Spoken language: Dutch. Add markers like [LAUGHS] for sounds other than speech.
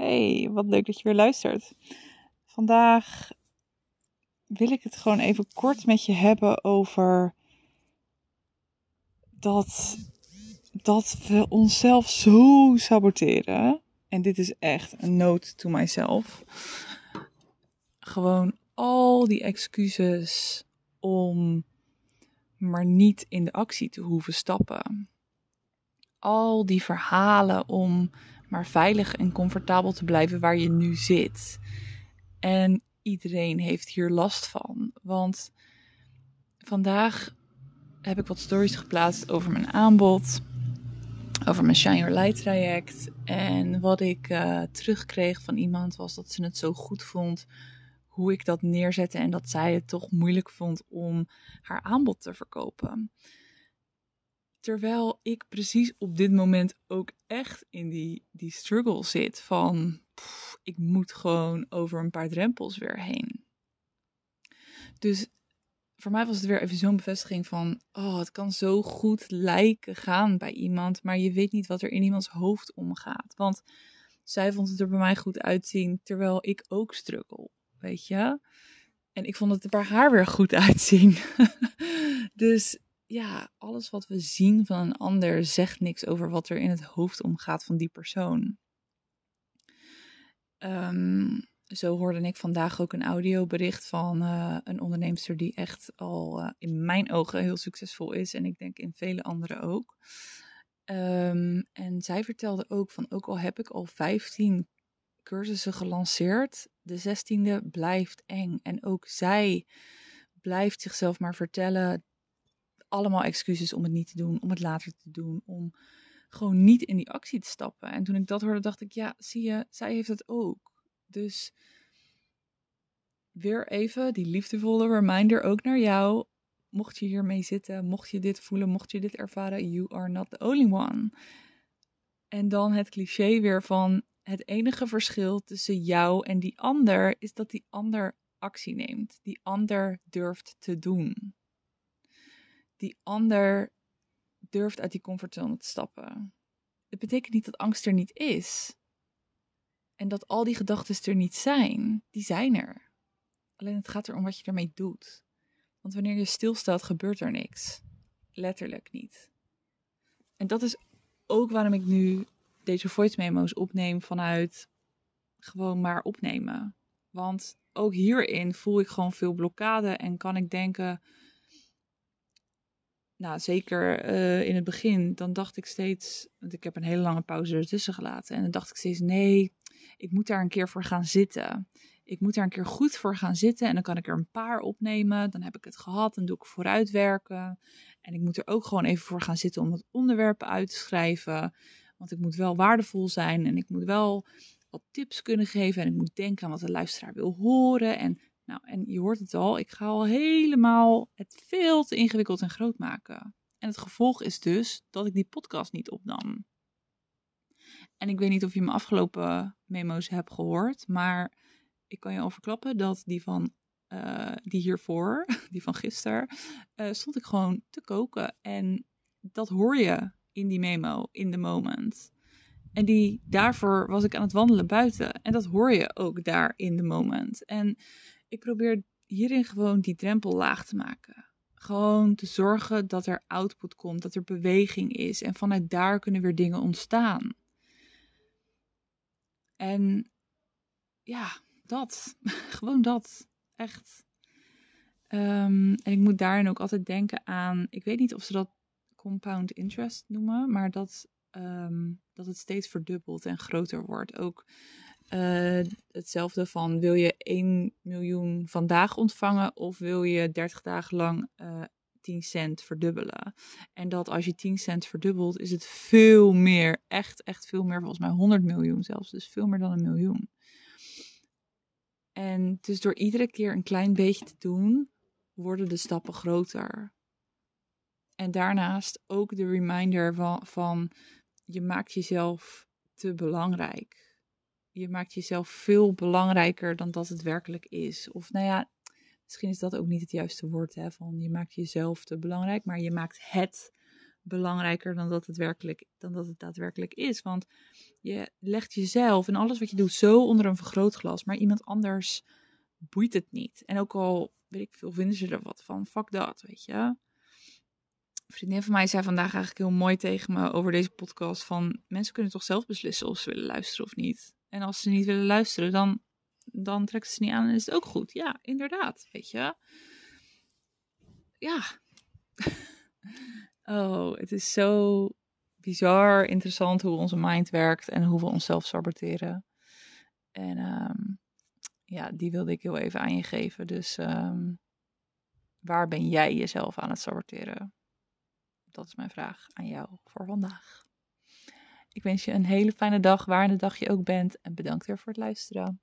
Hey, wat leuk dat je weer luistert. Vandaag wil ik het gewoon even kort met je hebben over dat, dat we onszelf zo saboteren. En dit is echt een note to myself. Gewoon al die excuses om maar niet in de actie te hoeven stappen. Al die verhalen om maar veilig en comfortabel te blijven waar je nu zit. En iedereen heeft hier last van. Want vandaag heb ik wat stories geplaatst over mijn aanbod, over mijn Shine Your Light traject. En wat ik uh, terugkreeg van iemand was dat ze het zo goed vond hoe ik dat neerzette en dat zij het toch moeilijk vond om haar aanbod te verkopen. Terwijl ik precies op dit moment ook echt in die, die struggle zit van ik moet gewoon over een paar drempels weer heen. Dus voor mij was het weer even zo'n bevestiging van, oh, het kan zo goed lijken gaan bij iemand, maar je weet niet wat er in iemands hoofd omgaat. Want zij vond het er bij mij goed uitzien, terwijl ik ook struggle, weet je. En ik vond het er bij haar weer goed [LAUGHS] uitzien. dus ja, alles wat we zien van een ander zegt niks over wat er in het hoofd omgaat van die persoon. Um, zo hoorde ik vandaag ook een audiobericht van uh, een onderneemster die echt al uh, in mijn ogen heel succesvol is en ik denk in vele anderen ook. Um, en zij vertelde ook van, ook al heb ik al 15 cursussen gelanceerd, de 16e blijft eng. En ook zij blijft zichzelf maar vertellen allemaal excuses om het niet te doen, om het later te doen, om gewoon niet in die actie te stappen. En toen ik dat hoorde, dacht ik, ja, zie je, zij heeft het ook. Dus weer even die liefdevolle reminder ook naar jou. Mocht je hiermee zitten, mocht je dit voelen, mocht je dit ervaren, you are not the only one. En dan het cliché weer van het enige verschil tussen jou en die ander is dat die ander actie neemt, die ander durft te doen die ander durft uit die comfortzone te stappen. Het betekent niet dat angst er niet is. En dat al die gedachten er niet zijn. Die zijn er. Alleen het gaat erom wat je ermee doet. Want wanneer je stilstaat, gebeurt er niks. Letterlijk niet. En dat is ook waarom ik nu deze voice memo's opneem vanuit gewoon maar opnemen. Want ook hierin voel ik gewoon veel blokkade en kan ik denken nou, zeker uh, in het begin, dan dacht ik steeds, want ik heb een hele lange pauze ertussen gelaten. En dan dacht ik steeds, nee, ik moet daar een keer voor gaan zitten. Ik moet daar een keer goed voor gaan zitten en dan kan ik er een paar opnemen. Dan heb ik het gehad, dan doe ik vooruitwerken. En ik moet er ook gewoon even voor gaan zitten om het onderwerpen uit te schrijven. Want ik moet wel waardevol zijn en ik moet wel wat tips kunnen geven. En ik moet denken aan wat de luisteraar wil horen. En nou, en je hoort het al, ik ga al helemaal het veel te ingewikkeld en groot maken. En het gevolg is dus dat ik die podcast niet opnam. En ik weet niet of je mijn afgelopen memo's hebt gehoord, maar ik kan je al verklappen dat die van uh, die hiervoor, [LAUGHS] die van gisteren, uh, stond ik gewoon te koken. En dat hoor je in die memo, in de moment. En die, daarvoor was ik aan het wandelen buiten. En dat hoor je ook daar in de moment. En ik probeer hierin gewoon die drempel laag te maken. Gewoon te zorgen dat er output komt, dat er beweging is. En vanuit daar kunnen weer dingen ontstaan. En ja, dat. [LAUGHS] gewoon dat. Echt. Um, en ik moet daarin ook altijd denken aan. Ik weet niet of ze dat compound interest noemen, maar dat, um, dat het steeds verdubbelt en groter wordt. Ook uh, hetzelfde van wil je 1 miljoen vandaag ontvangen of wil je 30 dagen lang uh, eh, 10 cent verdubbelen. En dat als je 10 cent verdubbelt, is het veel meer, echt, echt veel meer, volgens mij 100 miljoen zelfs, dus veel meer dan een miljoen. En dus door iedere keer een klein beetje te doen, worden de stappen groter. En daarnaast ook de reminder van, van je maakt jezelf te belangrijk je maakt jezelf veel belangrijker dan dat het werkelijk is. Of nou ja, misschien is dat ook niet het juiste woord, hè, van je maakt jezelf te belangrijk, maar je maakt het belangrijker dan dat, het werkelijk, dan dat het daadwerkelijk is. Want je legt jezelf en alles wat je doet zo onder een vergrootglas, maar iemand anders boeit het niet. En ook al, weet ik veel, vinden ze er wat van, fuck dat, weet je. Een vriendin van mij zei vandaag eigenlijk heel mooi tegen me over deze podcast van mensen kunnen toch zelf beslissen of ze willen luisteren of niet. En als ze niet willen luisteren, dan, dan trekt ze niet aan en is het ook goed. Ja, inderdaad, weet je. Ja. [LAUGHS] oh, het is zo bizar interessant hoe onze mind werkt en hoe we onszelf saboteren. En um, ja, die wilde ik heel even aan je geven. Dus um, waar ben jij jezelf aan het saboteren? Dat is mijn vraag aan jou voor vandaag. Ik wens je een hele fijne dag, waar in dag je ook bent. En bedankt weer voor het luisteren.